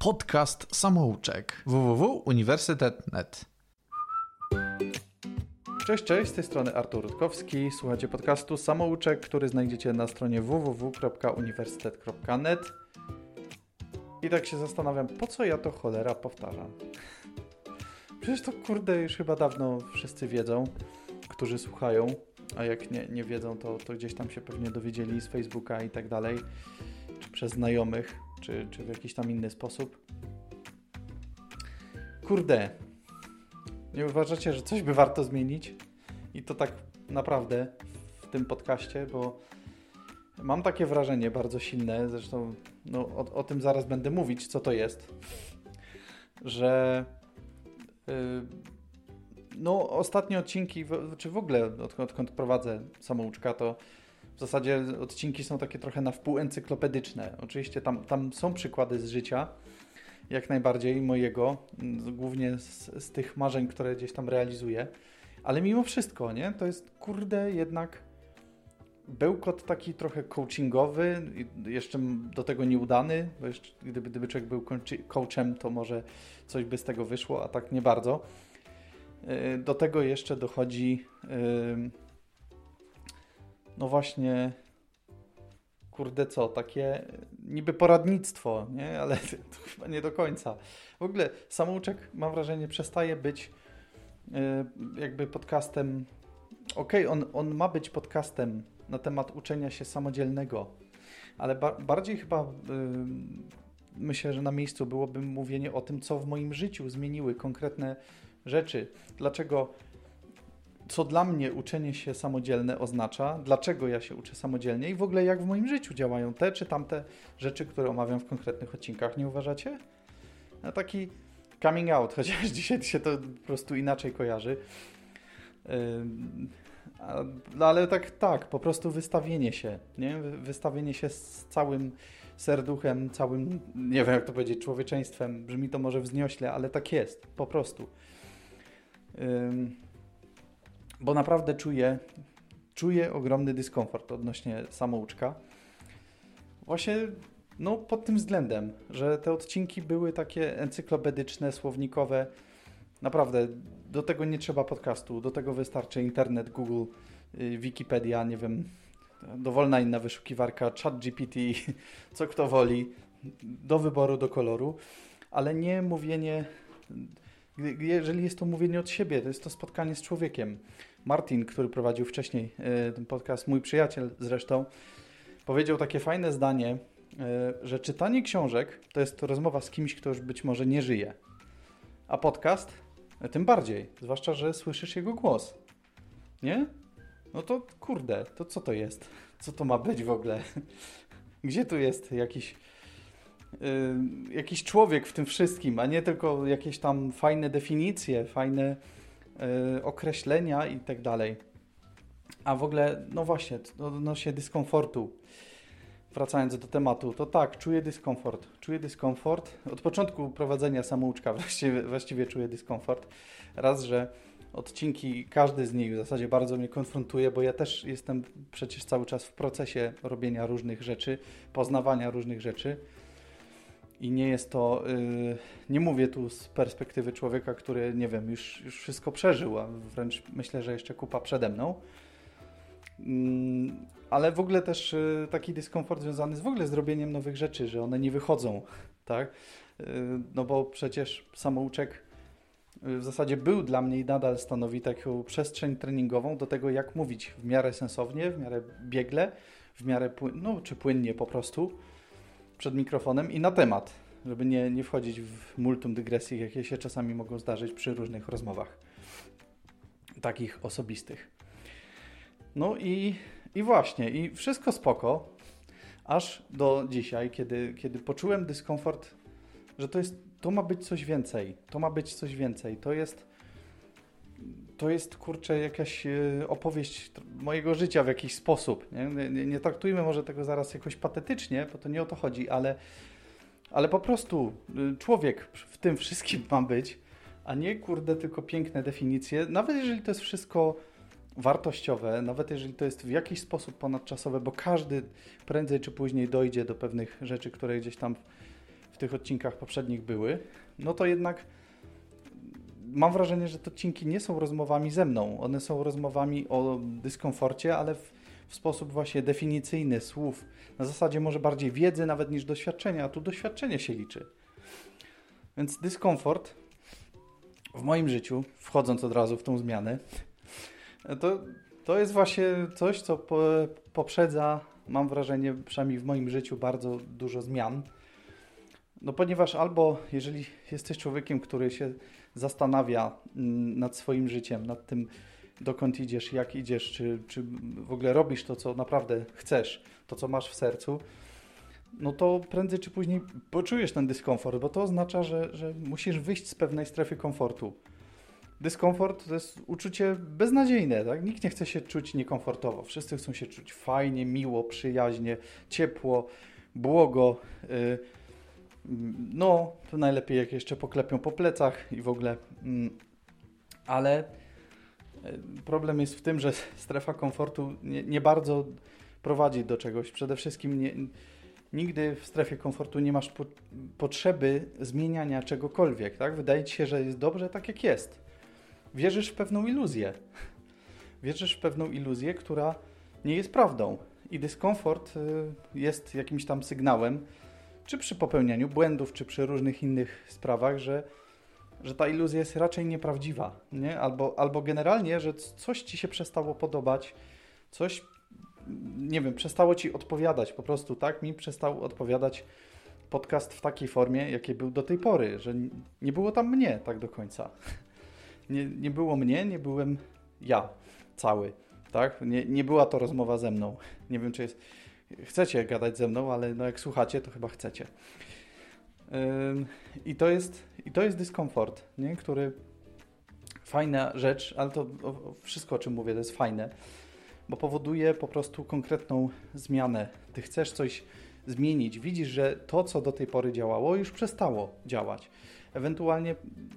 podcast samouczek www.uniwersytet.net. Cześć, cześć, z tej strony Artur Rutkowski. Słuchacie podcastu Samouczek, który znajdziecie na stronie www.uniwersytet.net. I tak się zastanawiam, po co ja to cholera powtarzam? Przecież to kurde już chyba dawno wszyscy wiedzą, którzy słuchają, a jak nie, nie wiedzą, to, to gdzieś tam się pewnie dowiedzieli z Facebooka i tak dalej, czy przez znajomych, czy, czy w jakiś tam inny sposób. Kurde, nie uważacie, że coś by warto zmienić? I to tak naprawdę w tym podcaście, bo mam takie wrażenie bardzo silne, zresztą no, o, o tym zaraz będę mówić, co to jest, że yy, no ostatnie odcinki, czy w ogóle odkąd, odkąd prowadzę samouczka, to w zasadzie odcinki są takie trochę na wpół encyklopedyczne. Oczywiście tam, tam są przykłady z życia, jak najbardziej mojego, głównie z, z tych marzeń, które gdzieś tam realizuję. Ale mimo wszystko, nie? To jest kurde jednak bełkot taki trochę coachingowy, jeszcze do tego nieudany, bo jeszcze, gdyby, gdyby człowiek był coachem, to może coś by z tego wyszło, a tak nie bardzo. Y, do tego jeszcze dochodzi no właśnie kurde co, takie niby poradnictwo, nie? Ale to chyba nie do końca. W ogóle samouczek, mam wrażenie, przestaje być y, jakby podcastem. Okej, okay, on, on ma być podcastem na temat uczenia się samodzielnego, ale ba bardziej chyba y, myślę, że na miejscu byłoby mówienie o tym, co w moim życiu zmieniły konkretne rzeczy. Dlaczego co dla mnie uczenie się samodzielne oznacza, dlaczego ja się uczę samodzielnie i w ogóle jak w moim życiu działają te czy tamte rzeczy, które omawiam w konkretnych odcinkach. Nie uważacie? No taki coming out, chociaż dzisiaj się to po prostu inaczej kojarzy. No ale tak, tak, po prostu wystawienie się, nie? Wystawienie się z całym serduchem, całym, nie wiem jak to powiedzieć, człowieczeństwem. Brzmi to może wzniośle, ale tak jest, po prostu bo naprawdę czuję, czuję ogromny dyskomfort odnośnie samouczka. Właśnie no, pod tym względem, że te odcinki były takie encyklopedyczne, słownikowe. Naprawdę, do tego nie trzeba podcastu, do tego wystarczy internet, Google, y, Wikipedia, nie wiem, dowolna inna wyszukiwarka, ChatGPT, co kto woli, do wyboru, do koloru, ale nie mówienie, jeżeli jest to mówienie od siebie, to jest to spotkanie z człowiekiem. Martin, który prowadził wcześniej e, ten podcast, mój przyjaciel zresztą, powiedział takie fajne zdanie, e, że czytanie książek to jest rozmowa z kimś, kto już być może nie żyje. A podcast tym bardziej, zwłaszcza, że słyszysz jego głos. Nie? No to kurde, to co to jest? Co to ma być w ogóle? Gdzie tu jest jakiś, yy, jakiś człowiek w tym wszystkim, a nie tylko jakieś tam fajne definicje, fajne określenia i tak dalej. A w ogóle, no właśnie, odnośnie dyskomfortu, wracając do tematu, to tak, czuję dyskomfort. Czuję dyskomfort. Od początku prowadzenia samouczka właściwie, właściwie czuję dyskomfort. Raz, że odcinki, każdy z nich w zasadzie bardzo mnie konfrontuje, bo ja też jestem przecież cały czas w procesie robienia różnych rzeczy, poznawania różnych rzeczy. I nie jest to, yy, nie mówię tu z perspektywy człowieka, który, nie wiem, już, już wszystko przeżył, a wręcz myślę, że jeszcze kupa przede mną. Yy, ale w ogóle też yy, taki dyskomfort związany z w ogóle z robieniem nowych rzeczy, że one nie wychodzą, tak? Y, no bo przecież samouczek y, w zasadzie był dla mnie i nadal stanowi taką przestrzeń treningową do tego, jak mówić w miarę sensownie, w miarę biegle, w miarę no, czy płynnie po prostu przed mikrofonem i na temat, żeby nie, nie wchodzić w multum dygresji, jakie się czasami mogą zdarzyć przy różnych rozmowach takich osobistych. No i, i właśnie, i wszystko spoko, aż do dzisiaj, kiedy, kiedy poczułem dyskomfort, że to jest, to ma być coś więcej, to ma być coś więcej, to jest to jest, kurczę, jakaś e, opowieść mojego życia w jakiś sposób. Nie? Nie, nie, traktujmy może tego zaraz jakoś patetycznie, bo to nie o to chodzi, ale, ale po prostu y, człowiek w tym wszystkim ma być, a nie, kurde, tylko piękne definicje. Nawet jeżeli to jest wszystko wartościowe, nawet jeżeli to jest w jakiś sposób ponadczasowe, bo każdy prędzej czy później dojdzie do pewnych rzeczy, które gdzieś tam w tych odcinkach poprzednich były, no to jednak mam wrażenie, że te odcinki nie są rozmowami ze mną. One są rozmowami o dyskomforcie, ale w, w sposób właśnie definicyjny słów. Na zasadzie może bardziej wiedzy nawet niż doświadczenia, a tu doświadczenie się liczy. Więc dyskomfort w moim życiu, wchodząc od razu w tą zmianę, to, to jest właśnie coś, co po, poprzedza, mam wrażenie, przynajmniej w moim życiu, bardzo dużo zmian. No ponieważ albo jeżeli jesteś człowiekiem, który się zastanawia mm, nad swoim życiem, nad tym, dokąd idziesz, jak idziesz, czy, czy w ogóle robisz to, co naprawdę chcesz, to, co masz w sercu, no to prędzej czy później poczujesz ten dyskomfort, bo to oznacza, że, że musisz wyjść z pewnej strefy komfortu. Dyskomfort to jest uczucie beznadziejne, tak? Nikt nie chce się czuć niekomfortowo. Wszyscy chcą się czuć fajnie, miło, przyjaźnie, ciepło, błogo. Yy, no, to najlepiej jak jeszcze poklepią po plecach i w ogóle. Yy, ale problem jest w tym, że strefa komfortu nie, nie bardzo prowadzi do czegoś. Przede wszystkim nie, nigdy w strefie komfortu nie masz po, potrzeby zmieniania czegokolwiek, tak? Wydaje ci się, że jest dobrze tak jak jest. Wierzysz w pewną iluzję. Wierzysz w pewną iluzję, która nie jest prawdą. I dyskomfort y, jest jakimś tam sygnałem, czy przy popełnianiu błędów, czy przy różnych innych sprawach, że, że ta iluzja jest raczej nieprawdziwa, nie? Albo, albo generalnie, że coś ci się przestało podobać, coś nie wiem, przestało ci odpowiadać po prostu, tak? Mi przestał odpowiadać podcast w takiej formie, jakiej był do tej pory, że nie było tam mnie tak do końca. Nie, nie było mnie, nie byłem ja cały, tak? Nie, nie była to rozmowa ze mną. Nie wiem, czy jest... Chcecie gadać ze mną, ale no jak słuchacie, to chyba chcecie. I to jest, i to jest dyskomfort, nie? który fajna rzecz, ale to wszystko, o czym mówię, to jest fajne bo powoduje po prostu konkretną zmianę. Ty chcesz coś zmienić, widzisz, że to, co do tej pory działało, już przestało działać. Ewentualnie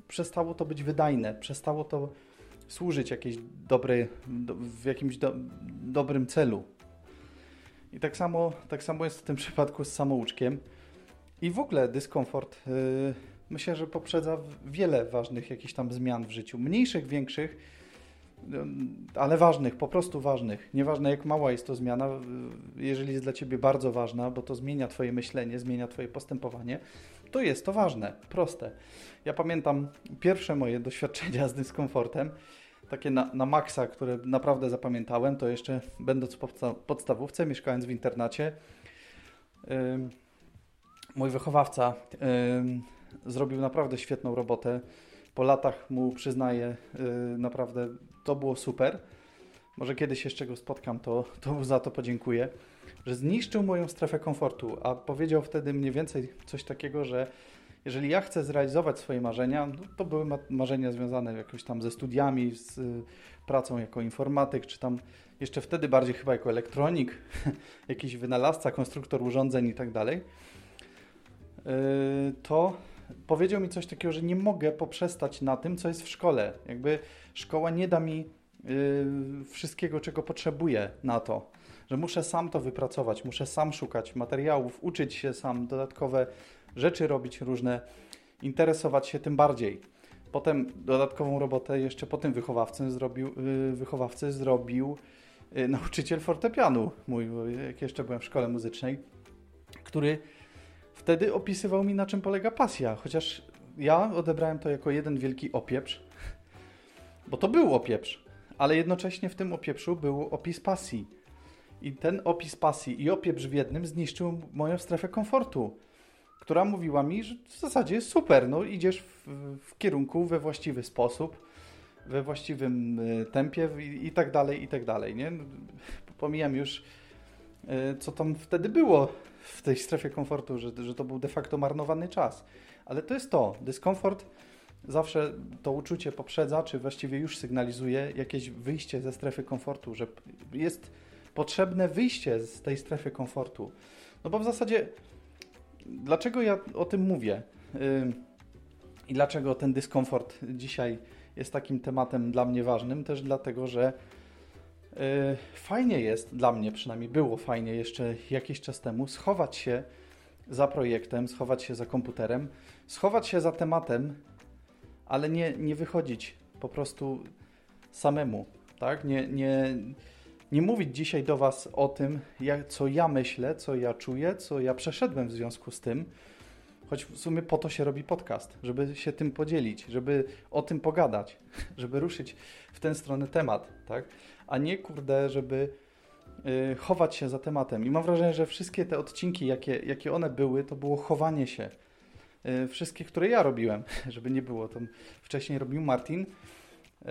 przestało to być wydajne, przestało to służyć jakiejś dobrej, do, w jakimś do, dobrym celu. I tak samo, tak samo jest w tym przypadku z samouczkiem. I w ogóle dyskomfort yy, myślę, że poprzedza wiele ważnych jakichś tam zmian w życiu, mniejszych, większych ale ważnych, po prostu ważnych. Nieważne jak mała jest to zmiana, jeżeli jest dla Ciebie bardzo ważna, bo to zmienia Twoje myślenie, zmienia Twoje postępowanie, to jest to ważne, proste. Ja pamiętam pierwsze moje doświadczenia z dyskomfortem, takie na, na maksa, które naprawdę zapamiętałem, to jeszcze będąc podsta podstawówce, mieszkając w internacie, mój wychowawca zrobił naprawdę świetną robotę po latach mu przyznaję, yy, naprawdę to było super. Może kiedyś jeszcze go spotkam, to, to za to podziękuję, że zniszczył moją strefę komfortu, a powiedział wtedy mniej więcej coś takiego, że jeżeli ja chcę zrealizować swoje marzenia, no to były marzenia związane jakoś tam ze studiami, z y, pracą jako informatyk, czy tam jeszcze wtedy bardziej chyba jako elektronik, jakiś wynalazca, konstruktor urządzeń i tak dalej, y, to powiedział mi coś takiego, że nie mogę poprzestać na tym, co jest w szkole. Jakby szkoła nie da mi yy, wszystkiego, czego potrzebuję na to. Że muszę sam to wypracować, muszę sam szukać materiałów, uczyć się sam, dodatkowe rzeczy robić różne, interesować się tym bardziej. Potem dodatkową robotę jeszcze po tym wychowawcy zrobił, yy, wychowawcy zrobił yy, nauczyciel fortepianu mój, jak jeszcze byłem w szkole muzycznej, który wtedy opisywał mi, na czym polega pasja, chociaż ja odebrałem to jako jeden wielki opieprz, bo to był opieprz, ale jednocześnie w tym opieprzu był opis pasji. I ten opis pasji i opieprz w jednym zniszczył moją strefę komfortu, która mówiła mi, że w zasadzie jest super, no idziesz w, w kierunku we właściwy sposób, we właściwym y, tempie i, i tak dalej, i tak dalej, nie? Pomijam już, y, co tam wtedy było w tej strefie komfortu, że, że to był de facto marnowany czas. Ale to jest to. Dyskomfort zawsze to uczucie poprzedza, czy właściwie już sygnalizuje jakieś wyjście ze strefy komfortu, że jest potrzebne wyjście z tej strefy komfortu. No bo w zasadzie, dlaczego ja o tym mówię? I dlaczego ten dyskomfort dzisiaj jest takim tematem dla mnie ważnym? Też dlatego, że Y, fajnie jest, dla mnie przynajmniej było fajnie jeszcze jakiś czas temu, schować się za projektem, schować się za komputerem, schować się za tematem, ale nie, nie wychodzić po prostu samemu, tak? Nie, nie, nie mówić dzisiaj do Was o tym, jak, co ja myślę, co ja czuję, co ja przeszedłem w związku z tym, choć w sumie po to się robi podcast, żeby się tym podzielić, żeby o tym pogadać, żeby ruszyć w tę stronę temat, tak? A nie, kurde, żeby yy, chować się za tematem. I mam wrażenie, że wszystkie te odcinki, jakie, jakie one były, to było chowanie się. Yy, wszystkie, które ja robiłem, żeby nie było, to wcześniej robił Martin, yy,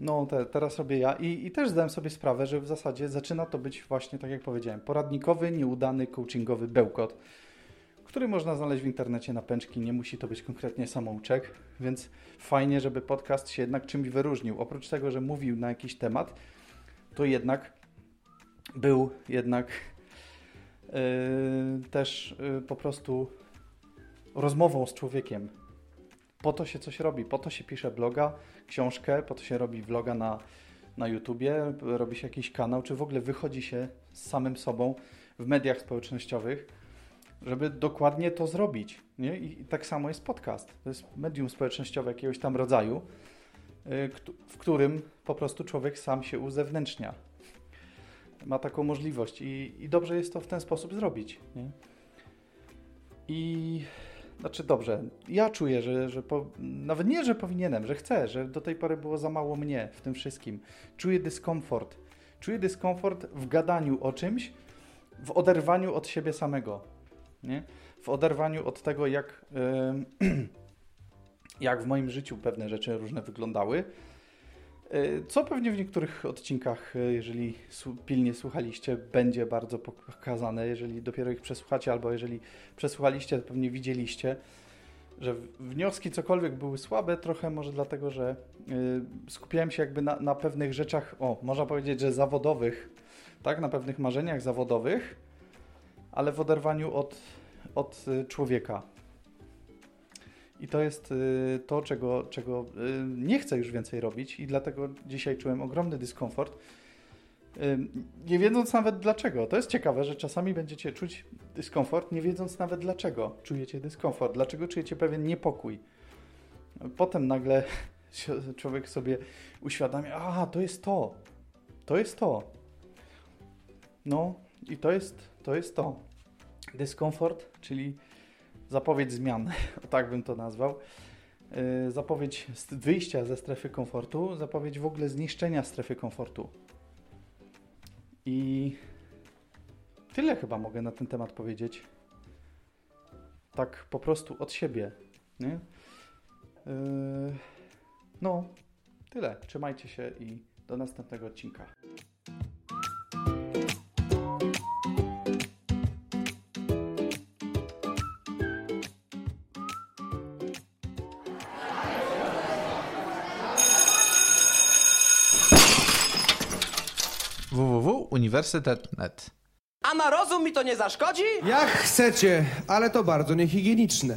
no, te, teraz robię ja I, i też zdałem sobie sprawę, że w zasadzie zaczyna to być właśnie, tak jak powiedziałem, poradnikowy, nieudany, coachingowy bełkot, który można znaleźć w internecie na pęczki. Nie musi to być konkretnie samouczek, więc fajnie, żeby podcast się jednak czymś wyróżnił. Oprócz tego, że mówił na jakiś temat, to jednak był jednak yy, też yy, po prostu rozmową z człowiekiem. Po to się coś robi, po to się pisze bloga, książkę, po to się robi vloga na, na YouTubie, robi się jakiś kanał, czy w ogóle wychodzi się z samym sobą w mediach społecznościowych, żeby dokładnie to zrobić. Nie? I, tak samo jest podcast. To jest medium społecznościowe jakiegoś tam rodzaju, y, w którym po prostu człowiek sam się uzewnętrznia. Ma taką możliwość i, i dobrze jest to w ten sposób zrobić. Nie? I znaczy dobrze, ja czuję, że, że po, nawet nie, że powinienem, że chcę, że do tej pory było za mało mnie w tym wszystkim. Czuję dyskomfort. Czuję dyskomfort w gadaniu o czymś, w oderwaniu od siebie samego. Nie? W oderwaniu od tego, jak, yy, jak w moim życiu pewne rzeczy różne wyglądały co pewnie w niektórych odcinkach, e, jeżeli pilnie słuchaliście, będzie bardzo pokazane. Jeżeli dopiero ich przesłuchacie, albo jeżeli przesłuchaliście, to pewnie widzieliście, że wnioski cokolwiek były słabe, trochę może dlatego, że e, skupiałem się jakby na, na pewnych rzeczach, o, można powiedzieć, że zawodowych, tak, na pewnych marzeniach zawodowych, ale w oderwaniu od, od człowieka. I to jest y, to, czego, czego y, nie chcę już więcej robić, i dlatego dzisiaj czułem ogromny dyskomfort. Y, nie wiedząc nawet dlaczego. To jest ciekawe, że czasami będziecie czuć dyskomfort, nie wiedząc nawet dlaczego czujecie dyskomfort, dlaczego czujecie pewien niepokój. Potem nagle człowiek sobie uświadamia, a to jest to, to jest to. No i to jest to. Jest to. Dyskomfort, czyli zapowiedź zmian, tak bym to nazwał. Y, zapowiedź wyjścia ze strefy komfortu, zapowiedź w ogóle zniszczenia strefy komfortu. I tyle chyba mogę na ten temat powiedzieć. Tak po prostu od siebie. Nie? Yy, no, tyle. Trzymajcie się i do następnego odcinka. www.uniwersytet.net. A na rozum mi to nie zaszkodzi? Jak chcecie, ale to bardzo niehigieniczne.